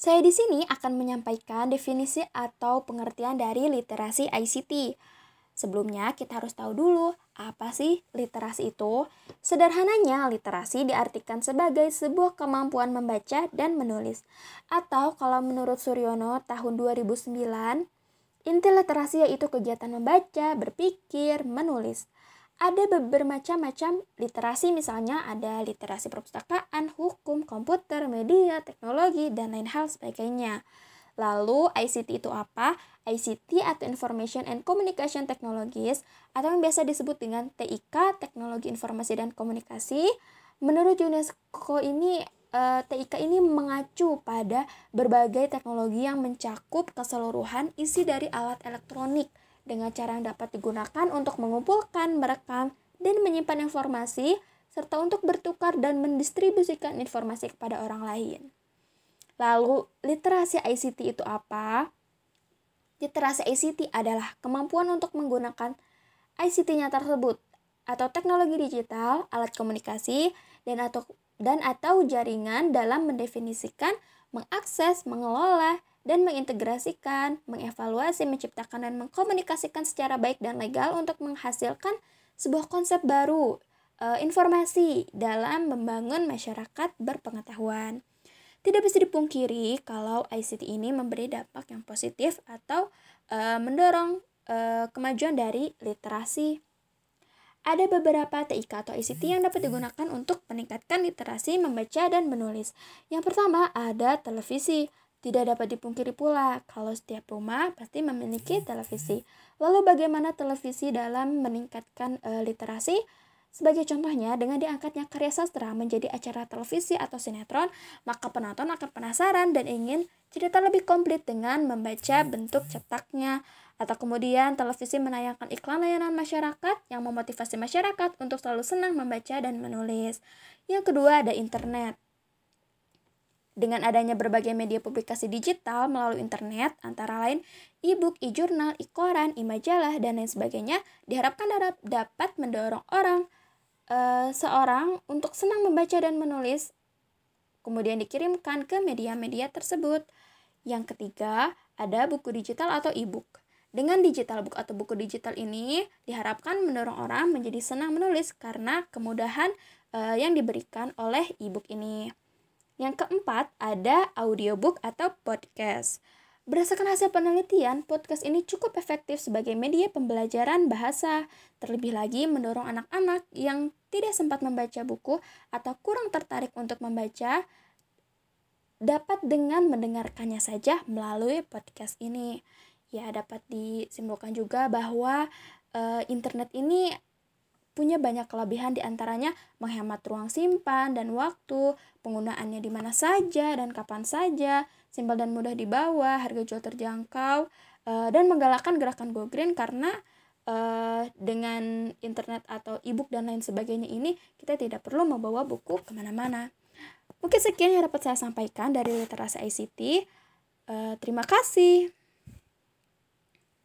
Saya di sini akan menyampaikan definisi atau pengertian dari literasi ICT. Sebelumnya, kita harus tahu dulu apa sih literasi itu. Sederhananya, literasi diartikan sebagai sebuah kemampuan membaca dan menulis. Atau kalau menurut Suryono tahun 2009, inti literasi yaitu kegiatan membaca, berpikir, menulis ada bermacam-macam literasi misalnya ada literasi perpustakaan, hukum, komputer, media, teknologi, dan lain hal sebagainya. Lalu ICT itu apa? ICT atau Information and Communication Technologies atau yang biasa disebut dengan TIK, Teknologi Informasi dan Komunikasi. Menurut UNESCO ini eh, TIK ini mengacu pada berbagai teknologi yang mencakup keseluruhan isi dari alat elektronik dengan cara yang dapat digunakan untuk mengumpulkan, merekam, dan menyimpan informasi, serta untuk bertukar dan mendistribusikan informasi kepada orang lain. Lalu, literasi ICT itu apa? Literasi ICT adalah kemampuan untuk menggunakan ICT-nya tersebut atau teknologi digital, alat komunikasi, dan atau dan atau jaringan dalam mendefinisikan, mengakses, mengelola, dan mengintegrasikan, mengevaluasi, menciptakan, dan mengkomunikasikan secara baik dan legal untuk menghasilkan sebuah konsep baru, e, informasi dalam membangun masyarakat berpengetahuan. Tidak bisa dipungkiri kalau ICT ini memberi dampak yang positif atau e, mendorong e, kemajuan dari literasi. Ada beberapa TIK atau ICT yang dapat digunakan untuk meningkatkan literasi membaca dan menulis. Yang pertama ada televisi. Tidak dapat dipungkiri pula kalau setiap rumah pasti memiliki televisi. Lalu bagaimana televisi dalam meningkatkan e, literasi? Sebagai contohnya, dengan diangkatnya karya sastra menjadi acara televisi atau sinetron, maka penonton akan penasaran dan ingin cerita lebih komplit dengan membaca bentuk cetaknya. Atau kemudian televisi menayangkan iklan layanan masyarakat yang memotivasi masyarakat untuk selalu senang membaca dan menulis. Yang kedua ada internet. Dengan adanya berbagai media publikasi digital melalui internet, antara lain e-book, e-jurnal, e-koran, e-majalah, dan lain sebagainya, diharapkan dapat mendorong orang e, seorang untuk senang membaca dan menulis, kemudian dikirimkan ke media-media tersebut. Yang ketiga, ada buku digital atau e-book. Dengan digital book atau buku digital ini diharapkan mendorong orang menjadi senang menulis karena kemudahan e, yang diberikan oleh e-book ini. Yang keempat, ada audiobook atau podcast. Berdasarkan hasil penelitian, podcast ini cukup efektif sebagai media pembelajaran bahasa, terlebih lagi mendorong anak-anak yang tidak sempat membaca buku atau kurang tertarik untuk membaca dapat dengan mendengarkannya saja melalui podcast ini. Ya, dapat disimpulkan juga bahwa e, internet ini punya banyak kelebihan di antaranya menghemat ruang simpan dan waktu, penggunaannya di mana saja dan kapan saja, simpel dan mudah dibawa, harga jual terjangkau, uh, dan menggalakkan gerakan go green karena uh, dengan internet atau e-book dan lain sebagainya ini kita tidak perlu membawa buku ke mana-mana. Mungkin sekian yang dapat saya sampaikan dari literasi ICT. Uh, terima kasih.